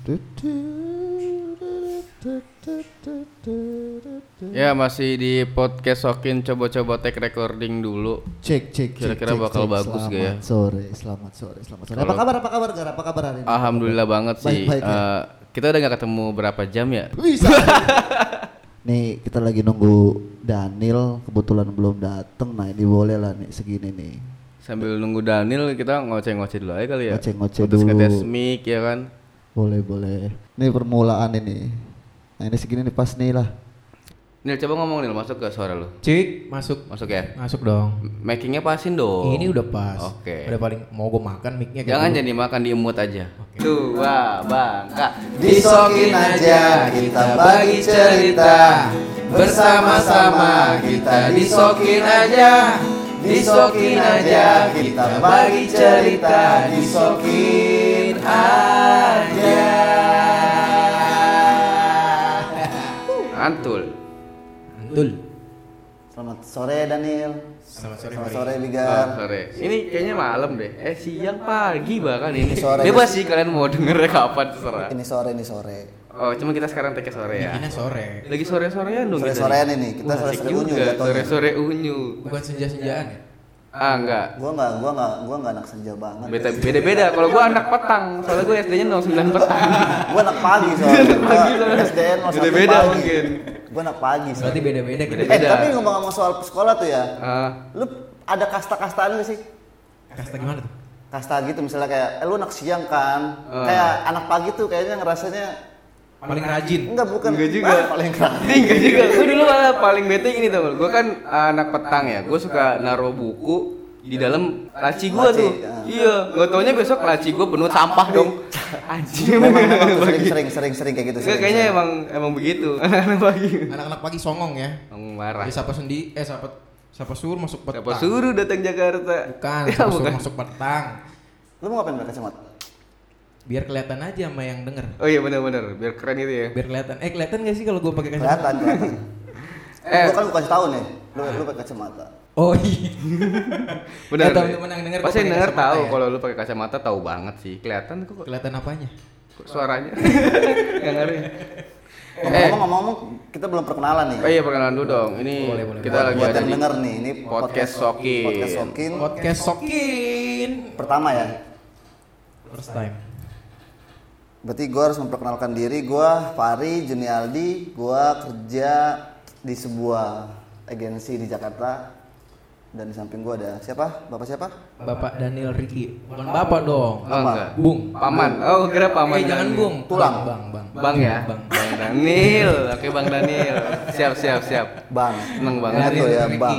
Ya masih di podcast Sokin coba-coba take recording dulu. Cek cek. Kira-kira cek, bakal cek. bagus selamat gak ya? Sore, selamat sore, selamat sore. Apa kabar? Apa kabar? Gar? Apa kabar hari ini? Alhamdulillah banget sih. Baik-baik ya? Eh, kita udah gak ketemu berapa jam ya? Bisa. nih kita lagi nunggu Daniel, kebetulan belum dateng. Nah ini boleh lah nih segini nih. Sambil nunggu Daniel kita ngoceh-ngoceh dulu aja kali ya. Ngoceh-ngoceh dulu. ngetes mic ya kan. Boleh boleh. Ini permulaan ini. Nah ini segini nih pas nih lah. Nil coba ngomong Nil masuk ke suara lu. Cik, masuk. Masuk ya. Masuk dong. Makingnya pasin dong. Ini udah pas. Oke. Udah paling mau gue makan mic-nya kayak Jangan dulu. jadi makan diemut aja. Dua bangka. Disokin aja, kita bagi cerita. Bersama-sama kita disokin aja. Disokin aja kita bagi cerita. Disokin aja. Antul. Antul. Selamat sore Daniel. Selamat sore. Selamat sore Oh, Bigar. sore. Ini kayaknya malam deh. Eh siang pagi bahkan ini. Sore. Bebas sih kalian mau dengernya kapan terserah. Ini sore ini sore. Oh, cuma kita sekarang take sore ya. Ini sore. Lagi sore-sorean dong Sore kita sorean ini kita Wah, sore asik sore unyu juga, jatuhnya. Sore-sore unyu. Bukan senja-senjaan ya? Ah, enggak. Gua nggak gua nggak gua nggak anak senja banget. Beda beda-beda. Kalau gua anak petang, soalnya gua SD-nya 09 petang. Gua anak pagi soalnya. Pagi Gua soalnya. SDN mau Beda-beda mungkin. Gua anak pagi soalnya. Berarti beda-beda gitu. Beda-beda. Eh, tapi ngomong-ngomong soal sekolah tuh ya. Ah, Lu ada kasta-kastaan gak sih? Kasta gimana tuh? Kasta gitu misalnya kayak eh, lu anak siang kan. Ah. Kayak anak pagi tuh kayaknya ngerasanya Paling rajin. enggak bukan enggak juga. Ah, paling keren. Enggak juga. Gua dulu malah paling bete gini tau. Gua kan anak petang ya. Gua suka naruh buku di dalam laci gua Laci, tuh. ya. Iya, gak taunya besok laci gua penuh sampah dong. Anjing Memang emang sering sering sering sering kayak gitu. Sering, kayaknya sering. emang emang begitu. Anak-anak pagi. Anak-anak pagi songong ya. Marah. Jadi siapa sendi eh siapa siapa suruh masuk petang. Siapa suruh datang Jakarta? Bukan, Ya, siapa suruh bukan. masuk petang. Lu mau ngapain pakai kacamata? Biar kelihatan aja sama yang denger. Oh iya benar-benar, biar keren gitu ya. Biar kelihatan. Eh kelihatan gak sih kalau gue pakai kacamata? Kelihatan, kelihatan. Eh. Lu kan bukan setahun nih. Lu lu pakai kacamata. Oh iya. Benar. Eh, teman-teman yang denger Pasti denger tahu ya? kalau lu pakai kacamata tahu banget sih. Kelihatan kok Kelihatan apanya? kok suaranya. Enggak ngerti. Eh, Ngomong-ngomong, ngomong kita belum perkenalan nih. oh iya perkenalan dulu dong. Ini Boleh, boleh, kita lagi buat ada di denger nih, ini podcast Sokin. Podcast Sokin. Podcast Sokin. Pertama ya. First time. Berarti gue harus memperkenalkan diri. Gue Fari Junialdi. Gue kerja di sebuah agensi di Jakarta. Dan di samping gue ada siapa? Bapak siapa? Bapak Daniel Riki. Bukan bapak dong. Oh enggak. Bung. Paman. Oh, kira paman. Eh jangan. Bung. Tulang. Bang, bang. Bang ya? Bang. Bang Daniel. Oke, Bang Daniel. Siap, siap, siap. Bang. Seneng banget. Tuh ya. Bang.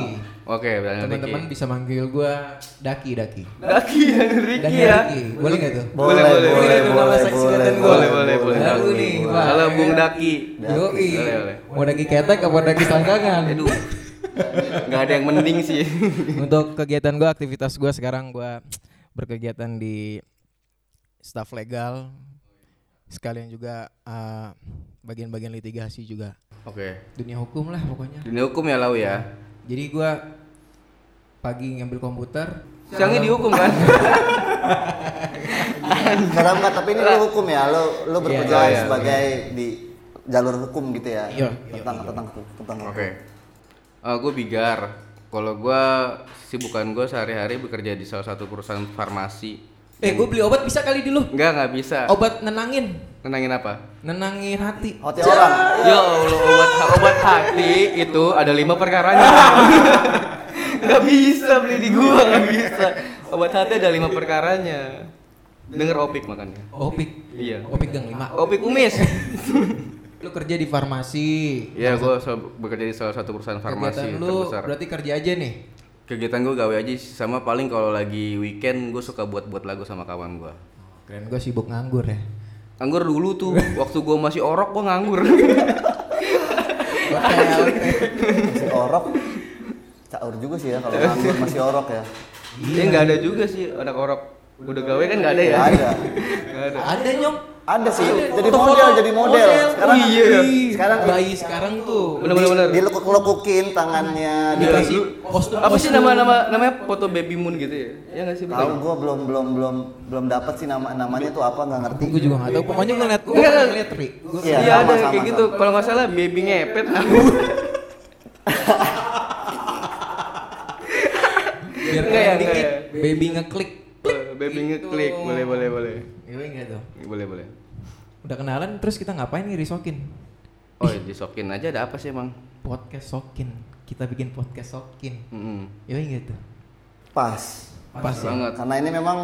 Oke, Teman-teman bisa manggil gua Daki Daki. Daki Ricky Daniel ya. Riki. Boleh nggak tuh? Boleh, boleh, boleh, boleh, nama boleh, seksi boleh, katan gua. Boleh, boleh, boleh. Baru Daki. nih, Bang. Halo Bung Daki. Yoi. Boleh, boleh. Mau Daki ketek apa Daki selangkangan? Aduh. Enggak ada yang mending sih. Untuk kegiatan gua, aktivitas gua sekarang gua berkegiatan di staff legal. Sekalian juga eh, bagian-bagian litigasi juga. Oke. Dunia hukum lah pokoknya. Dunia hukum ya lau ya. Jadi gua pagi ngambil komputer, Siangnya dihukum kan? Enggak, enggak, tapi ini lu hukum ya. Lu lu bekerja Oh, iya, sebagai di jalur hukum gitu ya. Iya, Tentang tentang tentang Oke. gue bigar. Kalau gue sibukan gue sehari-hari bekerja di salah satu perusahaan farmasi. eh gue beli obat bisa kali di lu. Enggak, nggak bisa. Obat nenangin, Nenangin apa? nenangin hati. Hati orang. Ya Allah, obat obat hati itu ada lima perkaranya. Gak bisa beli di gua, gak bisa. Obat hati ada lima perkaranya. Denger opik makanya. Opik. Iya. Opik gang lima. Opik kumis. Lu kerja di farmasi. Iya, gue bekerja di salah satu perusahaan farmasi Kegiatan lu terbesar. berarti kerja aja nih. Kegiatan gue gawe aja sama paling kalau lagi weekend gue suka buat-buat lagu sama kawan gue. Keren gue sibuk nganggur ya. Nganggur dulu tuh, waktu gue masih orok gue nganggur. Masih orok. Caur juga sih ya kalau nganggur masih orok ya. Iya nggak ada juga sih anak orok. udah gawe kan nggak ada ya ada. Ada Ada nyok. Ada sih, jadi Foto-foto model, jadi model. Sekarang Oh, iya, iya. Sekarang bayi sekarang tuh bener bener bener dilekuk-lekukin tangannya, di dikasih kostum apa sih nama nama namanya foto baby moon gitu ya ya nggak sih Tahu gua belum belum belum belum dapat sih nama namanya tuh apa nggak ngerti. Gue juga nggak tahu. Pokoknya gue ngeliat, gue ngeliat Ri. Gua- Iya, iya ada kayak gitu kalau nggak salah baby ngepet Biar Enggak ya, kayak enggak dikit, ya. baby ngeklik. baby ngeklik boleh boleh boleh Iya enggak tuh. boleh boleh Udah kenalan terus kita ngapain nih Risokin? oh disokin aja ada apa sih emang Podcast Sokin. Kita bikin podcast Sokin. Iya enggak tuh. Pas. Pas ya. banget Karena ini memang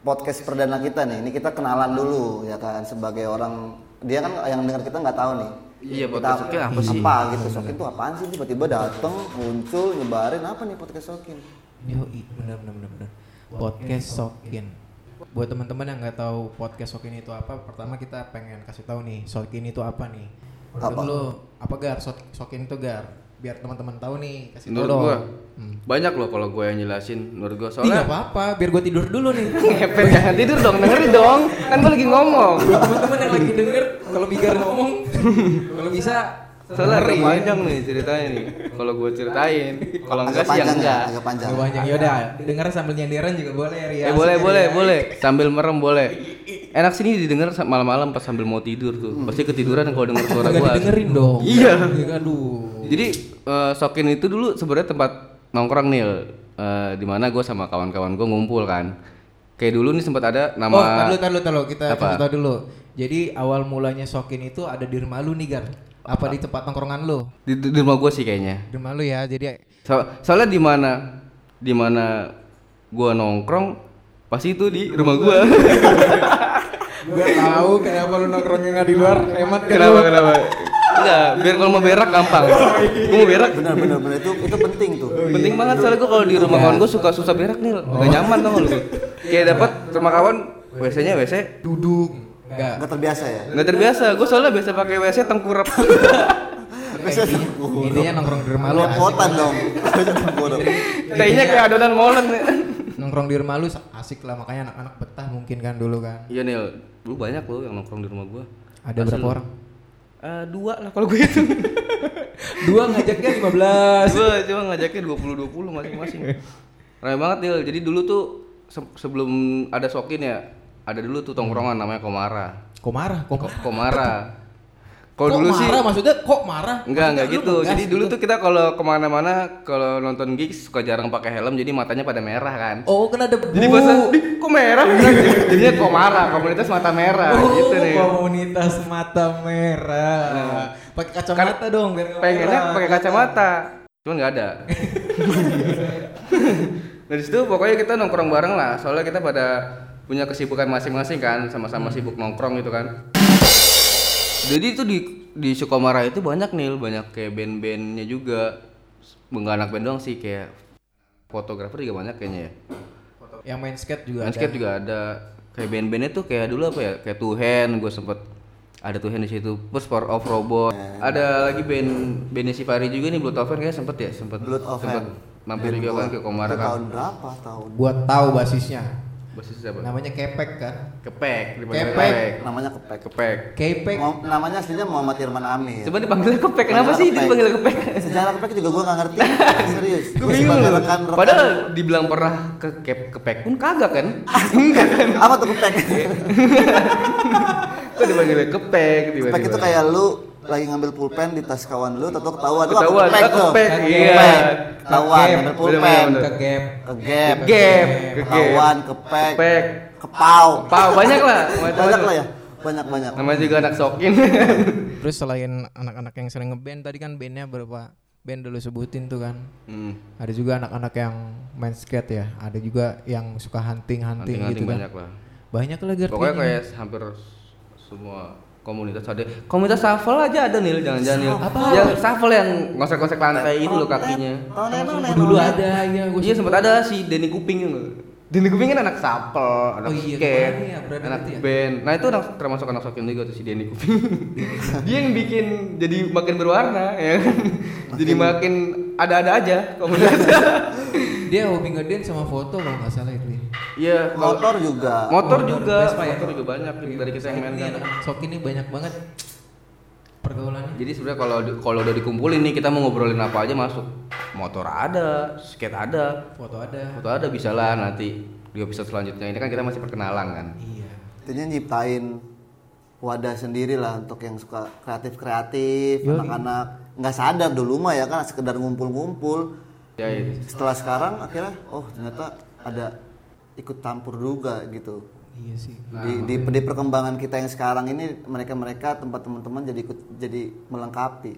podcast perdana kita nih. Ini kita kenalan dulu ya kan sebagai orang dia kan yang dengar kita nggak tahu nih. Iya, podcast Sokin apa sih? Apa gitu Sokin tuh apaan sih tiba-tiba dateng muncul nyebarin apa nih podcast Sokin? Yo, benar benar benar benar. Podcast Sokin. Buat teman-teman yang nggak tahu podcast Sokin itu apa, pertama kita pengen kasih tahu nih, Sokin itu apa nih. Menurut Apa? lu apa gar Sok- Sokin itu gar? Biar teman-teman tahu nih, kasih tahu menurut dong. gua Hmm. banyak loh kalau gue yang jelasin menurut gua Ih, nggak soalnya apa-apa, biar gua tidur dulu nih. ngepet jangan tidur dong dengerin dong kan gue lagi ngomong teman-teman yang lagi denger, kalau Bigar ngomong, kalau bisa soalnya agak dengerin. panjang nih ceritanya nih kalau gue ceritain kalau enggak Agak sih yang ya, enggak agak panjang. Agak panjang. Yaudah, denger sambil nyenderan juga boleh ya. eh boleh boleh boleh sambil merem boleh enak sini didengar malam-malam pas sambil mau tidur tuh pasti ketiduran kalau denger suara Enggak gua didengerin dong. Iya. Aduh. jadi eh, Sokin itu dulu sebenarnya tempat nongkrong nih eh, di mana gue sama kawan-kawan gue ngumpul kan kayak dulu nih sempat ada nama Oh, tar dulu, tar dulu, tar dulu. Kita Apa? tahu dulu. Jadi awal mulanya Sokin itu ada di rumah lu nih, Gar. Apa di tempat nongkrongan lu? di, di rumah gue sih kayaknya Di rumah lu ya. Jadi So- soalnya di mana di mana gua nongkrong pasti itu di rumah gua gua tahu kenapa lu nongkrongnya nggak di luar. Hemat kan kenapa kenapa enggak biar kalau mau berak gampang gua mau berak Benar benar benar itu itu penting tuh. penting banget soalnya gua kalau di rumah kawan gua suka susah berak nih gak nyaman tau lu kayak dapat rumah kawan WC nya WC duduk Enggak. Nggak terbiasa ya. nggak terbiasa gua soalnya biasa pakai WC tengkurap Intinya nongkrong di rumah lu. Lepotan dong. Tengkurap. tehnya kayak adonan molen Nongkrong di rumah lu asik lah makanya anak-anak betah mungkin kan dulu kan. iya Nil lu banyak loh yang nongkrong di rumah gua Ada berapa lu. orang? Eh, dua lah kalau gue itu Dua ngajaknya 15. gue cuma ngajaknya 20 20 masing-masing. Ramai banget Dil. Jadi dulu tuh se- sebelum ada Sokin ya, ada dulu tuh tongkrongan namanya Komara. Kok marah? Kok, Ko- Komara. Kok Kalau dulu sih marah maksudnya kok marah? enggak enggak gitu. Jadi dulu gitu? tuh kita kalau ke mana-mana kalau nonton gigs suka jarang pakai helm jadi matanya pada merah kan. Oh, kena debu. Jadi bahasa, "Ih, kok merah? Jadinya Komara, komunitas mata merah Oh, gitu nih. komunitas mata merah. Pakai kacamata dong biar pengennya pakai kacamata cuman nggak ada dari situ pokoknya kita nongkrong bareng lah soalnya kita pada punya kesibukan masing-masing kan sama-sama sibuk nongkrong gitu kan jadi itu di di Sukomara itu banyak nih banyak kayak band-bandnya juga. Nggak anak band doang sih kayak fotografer juga banyak kayaknya ya. Yang main skate juga Landscape ada. juga ada. Kayak band-bandnya tuh kayak dulu apa ya? Kayak Tuhan gue sempet ada Tuhan di situ. Terus Power of Robot. Ada lagi band bandnya si Fari juga nih Blood of Hand kayaknya sempet ya? Sempet Blood of sempet Hand. mampir juga kan ke Komara. kan tahun berapa tahun? Buat tahu basisnya. Basis siapa Namanya Kepek kan? kepek Kepek. kepek Namanya kepek. kepek Kepek. Mo- namanya aslinya Muhammad Irman Amir. coba dipanggil kepek kenapa sih kepek. dipanggil kepek Sejarah kepek juga gua nggak ngerti. Serius. gue Gua bingung sebagai loh. rekan-rekan- padahal dibilang pernah ke kep kepek pun kagak kan enggak kan apa tuh kepek? kok dipanggil kepek kepek itu kayak lu lagi ngambil pulpen di tas kawan lu atau ketahuan lu Ketahuan, kepek tuh. kepek, iya. Ketahuan ngambil pulpen. Bener-bener. Ke gap. Kegep. Kegep. Ketahuan kepek. kepek Kepau. Pau banyak lah Banyak lah ya. Banyak-banyak. namanya juga anak sokin Terus selain anak-anak yang sering ngeband tadi kan bandnya berapa band dulu sebutin tuh kan. hmm. Ada juga anak-anak yang main skate ya. Ada juga yang suka hunting-hunting gitu kan. banyak lah Banyak lah pokoknya kayak hampir semua komunitas ada. Komunitas shuffle aja ada nih jangan-jangan Nil. Apa? yang shuffle yang ngosek-ngosek lantai itu loh kakinya. dulu ada ya gue iya sempat ada si Denny Kuping Denny Kuping kan anak shuffle anak Oh iya, skate kemarin ya, anak itu ya? band nah itu anak, termasuk anak sokin juga tuh si Denny Kuping dia yang bikin jadi makin berwarna ya kan? jadi makin ada-ada aja komunitas Dia hobi ngedance sama foto kalau nggak salah itu. ya. Iya, motor juga motor Motor, juga, Vespa ya? motor juga banyak dari kita yang main kan. anak Sok ini banyak banget pergaulannya. Jadi sebenarnya kalau kalau udah dikumpulin nih kita mau ngobrolin apa aja masuk. Motor ada, skate ada, Foto ada. foto ada bisa lah nanti di episode selanjutnya. Ini kan kita masih perkenalan kan. Iya. intinya nyiptain wadah sendiri lah untuk yang suka kreatif kreatif anak-anak nggak sadar dulu mah ya kan sekedar ngumpul-ngumpul Ya itu. setelah sekarang akhirnya oh ternyata ada ikut campur juga gitu Iya sih. di, di, di perkembangan kita yang sekarang ini mereka mereka tempat teman-teman jadi ikut jadi melengkapi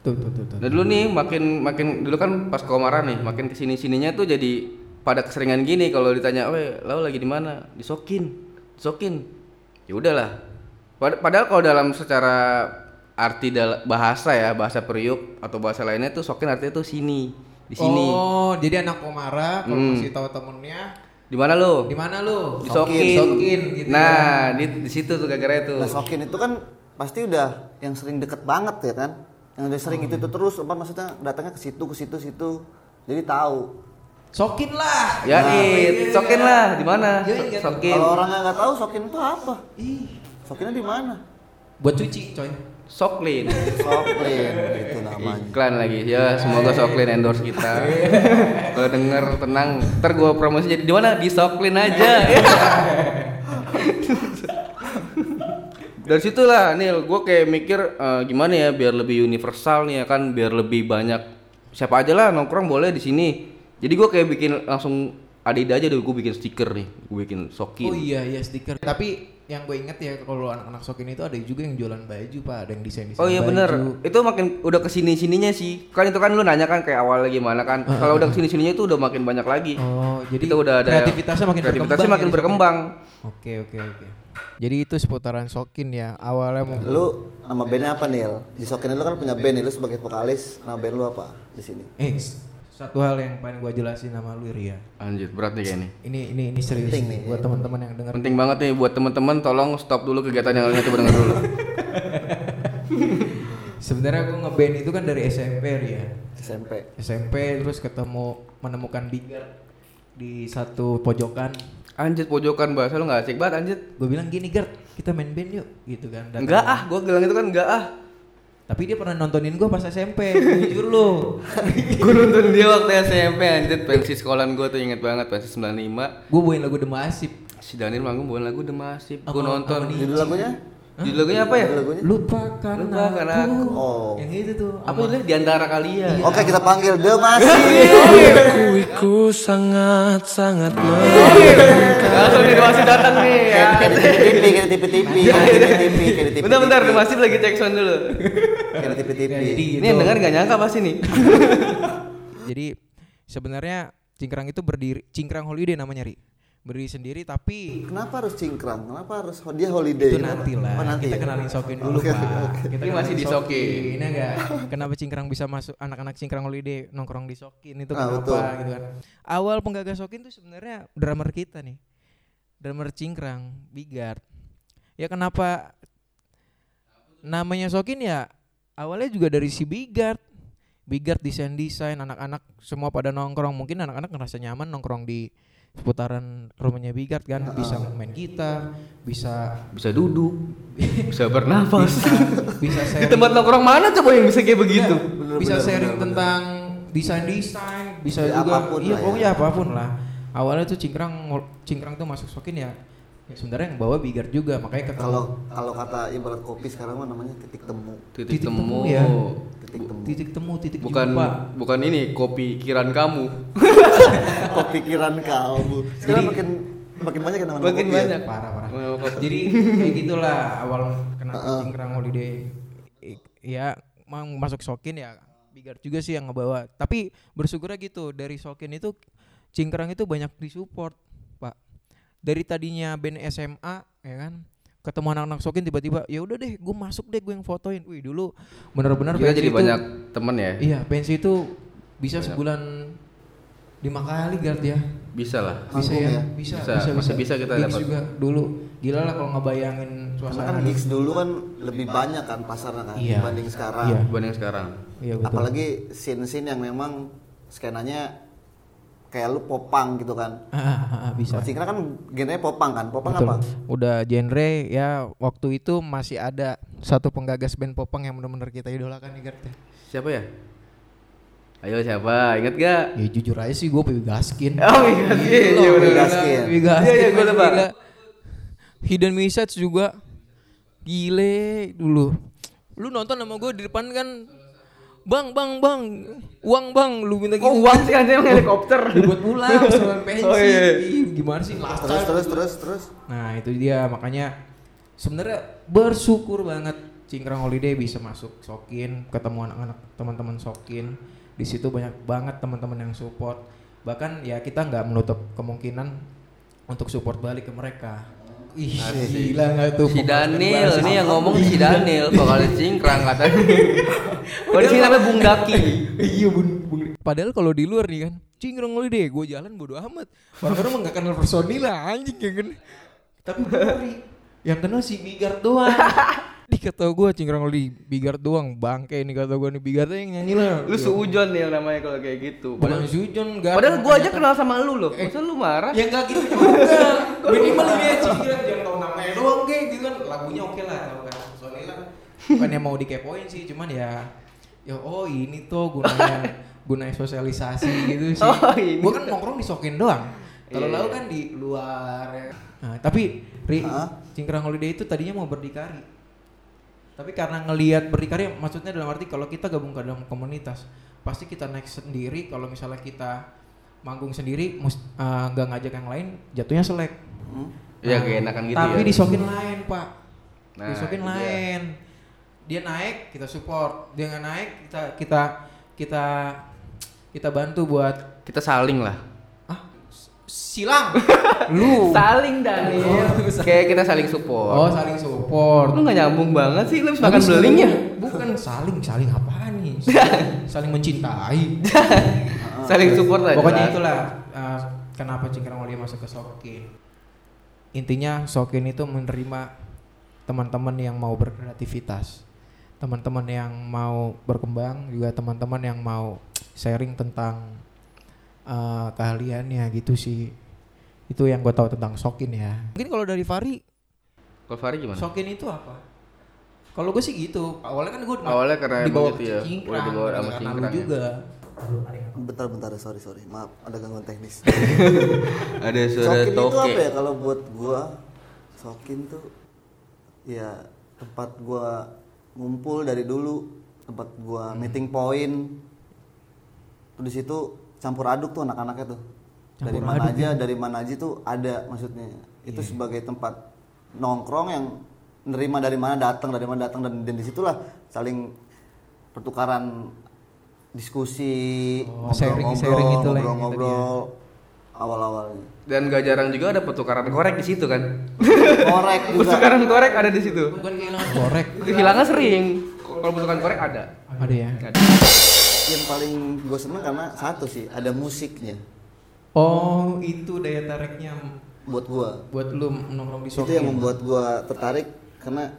Tuh tuh tuh tuh. Nah dulu nih makin makin dulu kan pas komaran nih makin ke sini sininya tuh jadi pada keseringan gini kalau ditanya, "Weh, lau lagi di mana?" Disokin, disokin. Ya udahlah. Pad- Padahal kalau dalam secara arti dal- bahasa ya bahasa periuk atau bahasa lainnya tuh sokin artinya tuh sini, di sini. Oh, jadi anak Komara kalau Hmm. masih tahu temennya Di mana lo? di mana lu? Disokin. Sokin gitu. nah, di, di situ tuh gara-gara itu. nah sokin itu kan pasti udah yang sering deket banget ya kan yang udah sering itu, itu terus apa maksudnya datangnya ke situ ke situ situ jadi tahu Sokin lah. Ya, Nah, it, iya, sokin iya. lah di mana? Iya, iya. Sokin. kalau orang yang nggak tahu sokin itu apa Ih, sokinnya di mana buat cuci, coy. Soklin. soklin itu namanya Iklan lagi ya, semoga Soklin endorse kita. Kalau denger tenang, ntar gua promosi jadi di mana di Soklin aja. Dari situlah Nil, gue kayak mikir eh, gimana ya biar lebih universal nih ya kan, biar lebih banyak siapa aja lah nongkrong boleh di sini. Jadi gue kayak bikin langsung ada ide aja deh gue bikin stiker nih, gue bikin sokin. Oh iya iya stiker. Tapi yang gue inget ya kalau anak-anak Sokin itu ada juga yang jualan baju pak, ada yang desain desain. Oh iya bener, itu makin udah ke sini sininya sih. Kan itu kan lu nanya kan kayak awalnya gimana kan. Kalau udah ke sini sininya itu udah makin banyak lagi. Oh jadi Kita udah ada kreativitasnya makin kreativitasnya berkembang. makin ya berkembang. Oke oke oke. Jadi itu seputaran Sokin ya. Awalnya mau lu nama bandnya apa Nil di sokin lu kan punya band nih lu sebagai vokalis nama band lu apa di sini eh satu hal yang pengen gue jelasin sama lu Ria. Anjir, berat nih kayak ini. Ini ini ini serius Penting nih buat teman-teman yang dengar. Penting banget nih buat teman-teman tolong stop dulu kegiatan yang lainnya coba denger dulu. Sebenarnya gue ngeband itu kan dari SMP Ria. SMP SMP terus ketemu menemukan Bigar di satu pojokan. Anjir pojokan bahasa lu gak asik banget anjir. Gue bilang gini Gert, kita main band yuk gitu kan. Enggak ah, gua bilang itu kan enggak ah. Tapi dia pernah nontonin gue pas SMP, jujur lu. gua nonton dia waktu SMP anjir pensi sekolahan gua tuh inget banget pensi 95. Gue bawain lagu Demasif. Si Daniel manggung bawain lagu Demasif. Gua Apa- nonton. judul lagunya Judul lagunya apa ya? lagunya Lupakan, Lupakan aku. aku. Oh. Yang itu tuh. Apa itu di antara kalian? oke kita panggil The Masih Kuiku sangat sangat Langsung nih masih datang nih ya. di di di TV TV kayak di TV Bentar bentar, masih lagi cek sound dulu. di TV Ya, jadi Ini yang dengar gak nyangka pasti nih. Jadi sebenarnya Cingkrang itu berdiri, Cingkrang Holiday namanya Ri. Berdiri sendiri tapi kenapa harus cingkrang kenapa harus dia holiday itu nanti lah. oh, nanti kita ya? kenalin Sokin dulu, Oke, Pak. oke, oke. Kita masih di Sokin. Ini enggak? Kenapa Cingkrang bisa masuk anak-anak Cingkrang Holiday nongkrong di Sokin itu Ah, kenapa betul. gitu kan. Awal penggagas Sokin tuh sebenarnya drummer kita nih. Drummer Cingkrang, Bigard. Ya kenapa namanya Sokin ya awalnya juga dari si Bigard. Bigard desain-desain anak-anak semua pada nongkrong. Mungkin anak-anak ngerasa nyaman nongkrong di seputaran rumahnya Bigard kan bisa main gitar, bisa Bisa duduk, bisa bernafas. bisa Di sharing tempat nongkrong mana coba yang bisa kayak begitu? Bener, bisa bener, sharing bener, tentang desain-desain, bisa Ya, juga apa pun iya lah ya. pokoknya apa pun lah. Awalnya tuh cingkrang cingkrang tuh masuk sokin ya. Ya sebenarnya yang bawa Bigard juga makanya ketemu kalau kalau kata ibarat kopi sekarang mah namanya titik temu Titik, Titik temu. temu ya. titik temu titik temu, titik Bukan jumpa. bukan ini kopi kiran kamu. kepikiran kamu sekarang makin makin banyak yang namanya Makin kopi ya. banyak. Parah parah. Oh, kopi. Jadi kayak gitulah awal kenapa cingkrang holiday I- ya mang masuk sokin ya Bigard juga sih yang ngebawa. Tapi bersyukurnya gitu dari sokin itu cingkrang itu banyak disupport. Dari tadinya band SMA ya kan ketemu anak-anak sokin tiba-tiba ya udah deh gue masuk deh gue yang fotoin. Wih dulu bener-bener Kita pensi jadi itu- banyak temen ya. Iya pensi itu bisa sebulan lima kali Gard ya Bisa lah. bisa ya, ya? bisa Bisa, bisa masih bisa kita dapat. juga dulu gila lah kalau ngebayangin suasana kan gigs dulu kan lebih banyak kan pasarnya kan Iya. dibanding sekarang Iya. Dibanding sekarang. iya betul apalagi scene-scene yang memang skenanya kayak lu popang gitu kan. Ah, ah, ah, bisa. Cingkrang kan genrenya popang kan. Popang Betul. apa? Udah genre ya waktu itu masih ada satu penggagas band popang yang benar-benar kita idolakan nih Gert. Siapa ya? Ayo siapa? Ingat gak? Ya jujur aja sih gue Piwi Gaskin. Oh iya, iya, iya Piwi bener. Gaskin. Piwi Gaskin. Iya, iya, gua masih lupa. Hidden Message juga gile dulu. Lu nonton sama gue di depan kan Bang, bang, bang, uang bang, lu minta gitu. Kok uang sih kan emang helikopter? Dibuat pulang sama pensi. Oh, iya. Gimana sih last Terus terus terus terus. Nah itu dia makanya sebenarnya bersyukur banget Cingkrang Holiday bisa masuk Sokin, ketemu anak-anak teman-teman Sokin. Di situ banyak banget teman-teman yang support. Bahkan ya kita nggak menutup kemungkinan untuk support balik ke mereka. Ih, gila nggak tuh? Si Daniel ini yang ngomong si Daniel vokalis cingkrang katanya. Sini namanya Bung Daki. Iya bun, bun. Padahal kalau di luar nih kan, Cingkrang Holiday, gue jalan bodo amat. Orang-orang mah nggak kenal personil lah anjing ya kan. Tapi yang kenal si Bigard doang. Di kata gue Cingkrang Holiday, Bigard doang, bangke nih kata gue nih Bigard yang nyanyi lah. Lu seujon nih namanya kalau kayak gitu. Bukan Sujon, gak Padahal gua aja kenal sama lu loh. Masa lu marah? Ya enggak gitu juga. Minimal ini aja Cingkrang jangan tahu namanya doang kayak gitu kan. Lagunya oke lah tahu kan. Personil lah. Bukan yang mau dikepoin sih, cuman ya ya oh ini tuh gunanya gunanya sosialisasi gitu sih. Oh, ini Gua kan nongkrong di Sokin doang. Kalau Iya. lau kan di luar. ya. Nah, tapi Ri? Cingkrang Holiday itu tadinya mau berdikari. Tapi karena ngelihat berdikari maksudnya dalam arti kalau kita gabung ke dalam komunitas, pasti kita naik sendiri kalau misalnya kita manggung sendiri eh, nggak ngajak yang lain jatuhnya selek. Hmm? Iya kayak enakan gitu Tapi ya. di Sokin lain, Pak. Nah, di Sokin itu dia. lain. Dia naik, kita support. Dia nggak naik, kita kita kita kita bantu buat Kita saling lah. Silang. Lu. Saling Daniel. Kayak kita saling support. Oh, saling support. Lu gak nyambung banget sih, lu makan Bagus, beling ya? Bukan saling, saling apaan nih? Saling, saling mencintai. Saling support aja. Pokoknya itulah uh, kenapa Cingkrang Mulia masuk ke Sokin. Intinya Sokin itu menerima teman-teman yang mau berkreativitas. Teman-teman yang mau berkembang, juga teman-teman yang mau sharing tentang uh, keahliannya gitu sih. Itu yang gue tahu tentang Sokin ya. Mungkin kalau dari Fari, Kalau Fahri gimana? Sokin itu apa? Kalau gue sih gitu. Awalnya kan gue Awalnya karena dibawa ke gitu ya, Cingkrang, dibawa sama Cingkrang ya. juga. Bentar bentar sorry sorry maaf ada gangguan teknis. Ada suara Sokin itu apa toke. ya kalau buat gua? Sokin tuh ya tempat gua ngumpul dari dulu, tempat gua Hmm. meeting point. Tuh di situ campur aduk tuh anak-anaknya tuh. dari Campur mana aduk ya? aja, dari mana aja tuh ada maksudnya. Itu Iya. sebagai tempat nongkrong yang nerima dari mana datang, dari mana datang dan, dan di situlah saling pertukaran diskusi, Oh, sharing-sharing itu lah yang itu ngobrol-ngobrol awal-awalnya. Dan gak jarang juga ada pertukaran korek di situ kan. Korek juga. Pertukaran korek ada di situ. Bukan kehilangan korek. Hilangnya sering. Kalau pertukaran korek ada. Ada ya. Ada. Yang paling gue seneng karena satu sih ada musiknya Oh, itu daya tariknya buat gua. buat lu nongkrong di Itu yang membuat gua tertarik karena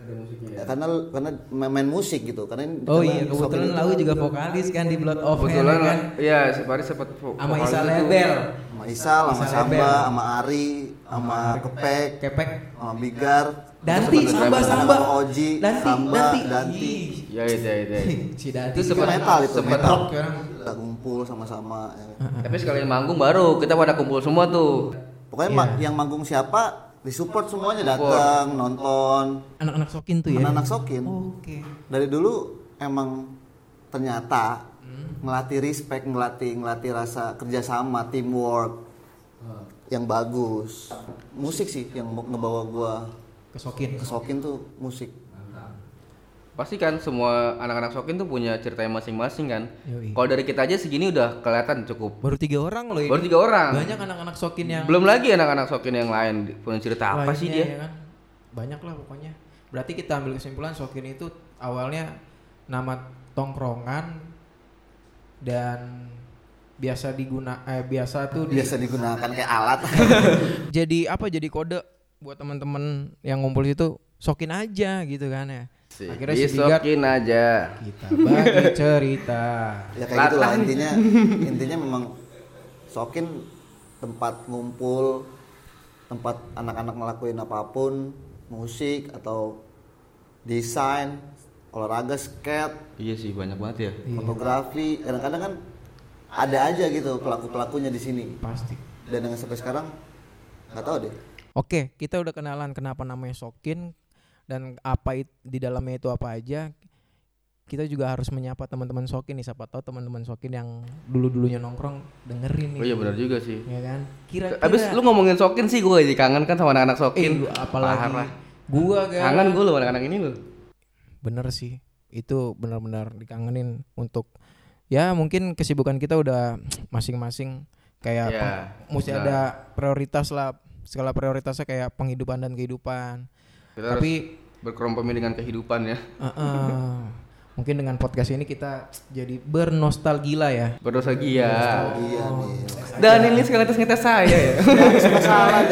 Ada musiknya. ya, karena karena main, main musik gitu. Karena Oh karena iya, kebetulan Lau juga vokalis kan di Blood of Kebetulan Hell kan. iya si Faris sempat Sama Isa. Lebel. sama Isal, sama Samba, sama Ari, sama Kepek, Kepek. sama Bigar, Danti, Samba, Samba. Oji, Danti, Samba, Danti. Danti. Ya itu ya itu. ya. Si Danti Itu Itu sempat metal itu, sempat rock kan. Kita kumpul sama-sama. ya. Tapi sekali manggung baru kita pada kumpul semua tuh. Pokoknya Iya. yang manggung siapa disupport semuanya datang nonton. Anak-anak Sokin tuh ya. Anak-anak Sokin. Oke. Dari dulu emang ternyata Hmm. ngelatih respect, ngelatih ngelatih rasa kerjasama, teamwork Hmm. yang bagus. Musik sih yang mau ngebawa gua Ke Sokin. ke Sokin tuh musik. Pasti kan semua anak-anak Sokin tuh punya ceritanya masing-masing kan. Kalau dari kita aja segini udah kelihatan cukup. Baru tiga orang loh ini. Baru tiga orang. Banyak anak-anak Sokin yang Belum lagi anak-anak Sokin yang lain punya cerita apa sih lainnya, dia? ya kan? Banyak lah pokoknya. Berarti kita ambil kesimpulan Sokin itu awalnya nama tongkrongan dan biasa diguna eh biasa tuh di- Biasa digunakan kayak alat. jadi apa jadi kode buat teman-teman yang ngumpul itu sokin aja gitu kan ya Akhirnya si Bigat Disokin aja. kita bagi cerita. ya kayak gitu lah intinya intinya memang sokin tempat ngumpul tempat anak-anak ngelakuin apa pun musik atau desain olahraga skate Iya sih banyak banget ya. fotografi kadang-kadang kan ada aja gitu pelaku pelakunya di sini Pasti. dan yang sampai sekarang nggak tahu deh Oke, kita udah kenalan kenapa namanya Sokin dan apa it- di dalamnya itu apa aja. Kita juga harus menyapa teman-teman Sokin nih, siapa tahu teman-teman Sokin yang dulu-dulunya nongkrong dengerin nih. Oh iya benar juga sih. Ya kan? Kira-kira Abis lu ngomongin Sokin sih gue jadi kangen kan sama anak-anak eh, Sokin. lu apalagi Parah. gua kan. Kangen gue lu anak-anak ini lu. Bener sih. Itu benar-benar dikangenin untuk ya mungkin kesibukan kita udah masing-masing kayak Ya, peng- mesti ada prioritas lah. Skala prioritasnya kayak penghidupan dan kehidupan. Kita Tapi berkompromi dengan kehidupan ya. Uh-uh. Mungkin dengan podcast ini kita jadi bernostalgia ya. Bernostalgia. iya Oh. nih Dan ini sekaligus ngetes saya ya. salah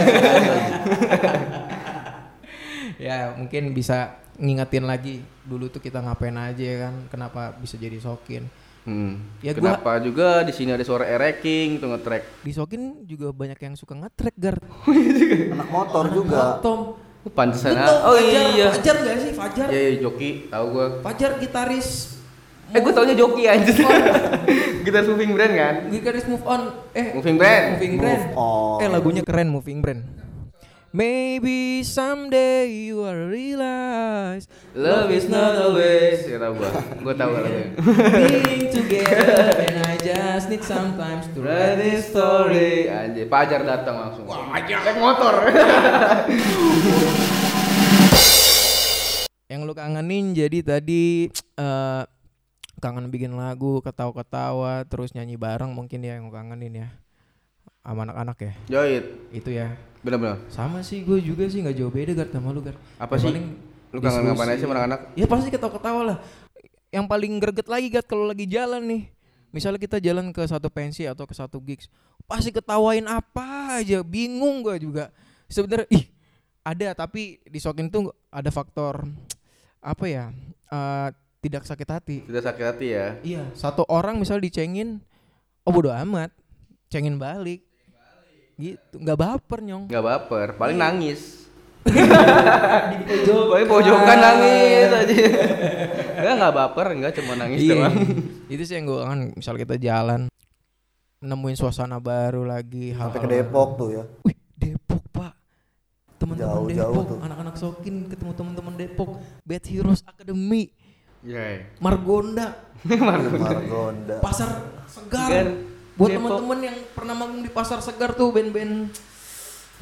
Ya mungkin bisa ngingetin lagi dulu tuh kita ngapain aja ya kan. Kenapa bisa jadi sokin. Hmm. Ya, gua- Kenapa juga di sini ada suara ereking tuh nge-track. Di sokin juga banyak yang suka nge-track Gar. anak motor juga Tom. Pantesan ah. Oh Fajar, iya. Fajar gak sih Fajar? Iya, iya, joki, tahu gua. Fajar gitaris Eh, gua taunya joki anjir. Gitar moving brand kan? gitaris move on. Eh Moving Brand. Moving Brand. Move on. Eh lagunya keren Moving Brand. Maybe someday you will realize Love is not always. Ya tahu gua. Gua tahu lagunya. being together and I just need sometimes to write this story. Anjir, Pajar datang langsung. Wah, naik motor. Yang lu kangenin jadi tadi eh kangen bikin lagu, ketawa-ketawa, terus nyanyi bareng mungkin ya yang lu kangenin ya. Sama anak-anak ya. Joit. Itu ya. Benar-benar. Sama sih gue juga sih nggak jauh beda Gar sama lu Gar. Apa Ya sih? paling Lu kangen ngapain aja sama anak-anak? Ya pasti ketawa-ketawa lah. Yang paling greget lagi Gat kalau lagi jalan nih. Misalnya kita jalan ke satu pensi atau ke satu gigs, pasti ketawain apa aja, bingung gua juga. Sebenarnya ih ada tapi di Sokin tuh ada faktor apa ya? eh, tidak sakit hati. Tidak sakit hati ya. Iya, satu orang misal dicengin, oh bodo amat, cengin balik. Gitu, nggak baper nyong. Nggak baper, paling nangis. Di pojokan. Paling pojokan nangis aja. Enggak nggak baper, enggak cuma nangis Iya. doang. itu sih yang gue kan misal kita jalan nemuin suasana baru lagi sampai hal-hal ke Depok tuh ya. Wih, Depok, Pak. Teman-teman Depok, tuh. anak-anak Sokin ketemu teman-teman Depok, Bad Heroes Academy, Iya. Margonda, Margonda Pasar Segar. Segar, Buat Depok. teman-teman yang pernah manggung di Pasar Segar tuh band-band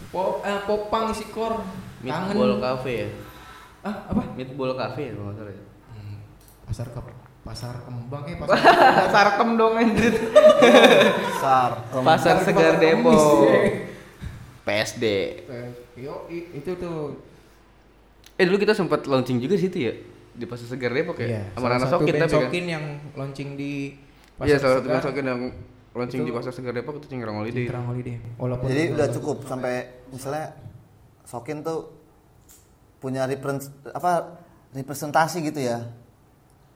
pop eh, popang isi kor. Kangen. Meatball Cafe ya. Ah, apa? Meatball Cafe ya kalau salah ya. Pasar ke Pasar Kembang eh Pasar Sarkem dong anjir. Sar Pasar Segar Depok. PSD. Yo, itu tuh Eh dulu kita sempat launching juga di situ ya di Pasar Segar Depok ya. Iya, Sama salah satu Sokin band tapi kan. Sokin yang launching di Iya salah satu Segar, band Sokin yang launching Itu- di Pasar Segar Depok itu Cingkrang Holiday. Cingkrang Holiday. Walaupun jadi udah cukup sampai misalnya Sokin tuh punya apa representasi gitu ya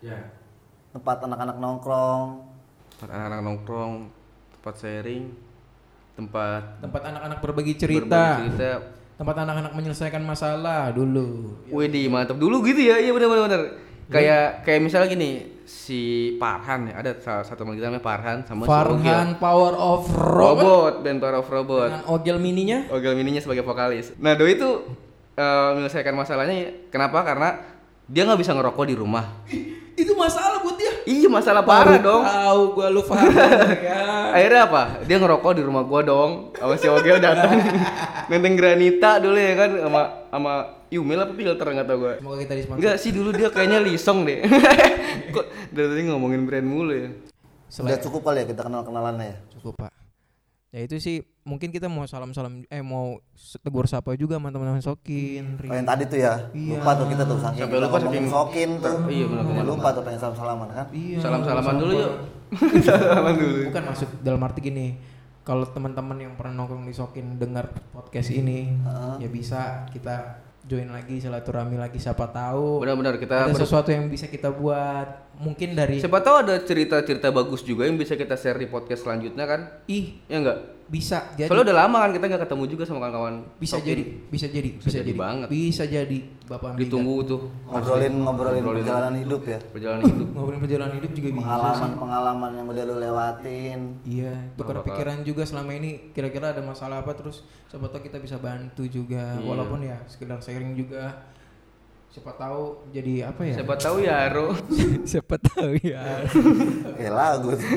Ya. tempat anak-anak nongkrong Tempat anak-anak nongkrong, tempat sharing, tempat Tempat anak-anak berbagi berbagi cerita, tempat anak-anak menyelesaikan masalah dulu. Widih mantap dulu gitu ya, iya benar benar benar. Kayak kayak misalnya gini, si Parhan ya, ada salah satu kita namanya Parhan sama si Ogel. Farhan Power of Robot Robot, band Power of Robot. dengan Ogel mininya. Ogel mininya sebagai vokalis. Nah Doi itu eh, menyelesaikan masalahnya ya. kenapa? Karena dia nggak bisa ngerokok di rumah. Itu masalah buat dia. Iya masalah parah Baru dong. Tahu gua lu Farhan ya. Akhirnya apa? Dia ngerokok di rumah gua dong. Sama si Ogel datang. Nenteng granita dulu ya kan sama sama Yumil apa filter nggak tau gua. Semoga kita disponsor. Enggak sih dulu dia kayaknya lisong deh. Kok dari tadi ngomongin brand mulu ya. udah cukup kali ya kita kenal kenalannya ya Cukup, Pak. Ya itu sih mungkin kita mau salam-salam eh mau tegur sapa juga sama teman-teman Sokin. oh, yang tadi tuh ya Iya. lupa tuh kita tuh saking Sampai lupa saking- Sokin tuh Iya, benar, benar. lupa tuh pengen salam salaman kan Iya. Salam-salaman dulu yuk. Salam dulu. Bukan maksud dalam arti gini. Kalau teman-teman yang pernah nongkrong di Sokin dengar podcast ini, ya bisa kita join lagi silaturahmi lagi siapa tahu Benar-benar kita ada ber- sesuatu yang bisa kita buat mungkin dari Siapa tahu ada cerita-cerita bagus juga yang bisa kita share di podcast selanjutnya kan? ih Ya enggak? Bisa jadi Soalnya udah lama kan kita nggak ketemu juga sama kawan-kawan. bisa Sokin. jadi bisa jadi bisa, jadi jadi banget. bisa jadi bapak. Ditunggu tuh ngobrolin ngobrolin Ngobrolin. perjalanan hidup ya perjalanan hidup. ngobrolin perjalanan hidup juga bisa pengalaman pengalaman yang udah lu lewatin Iya, tukar pikiran juga selama ini kira-kira ada masalah apa terus siapa tahu kita bisa bantu juga Iya. walaupun ya sekedar sharing juga siapa tahu jadi apa ya? Siapa tahu ya Aro. siapa tahu ya. kayak lagu tuh.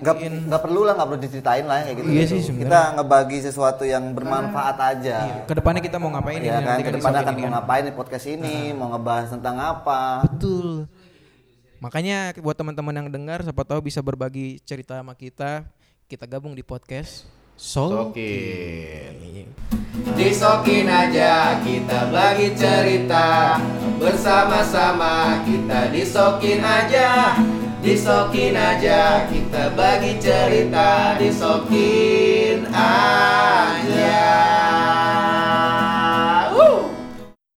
Nggak nggak perlu lah nggak perlu diceritain lah kayak gitu Iya gitu. sih, kita ngebagi sesuatu yang bermanfaat aja Iya, ke depannya kita mau ngapain ya nih kan nanti ke di depannya Sokin akan mau kan? ngapain di podcast ini mau ngebahas tentang apa Betul. Makanya buat teman-teman yang dengar siapa tahu bisa berbagi cerita sama kita. Kita gabung di podcast. Sokin. Disokin aja kita bagi cerita Bersama-sama kita disokin aja Disokin aja kita bagi cerita Disokin aja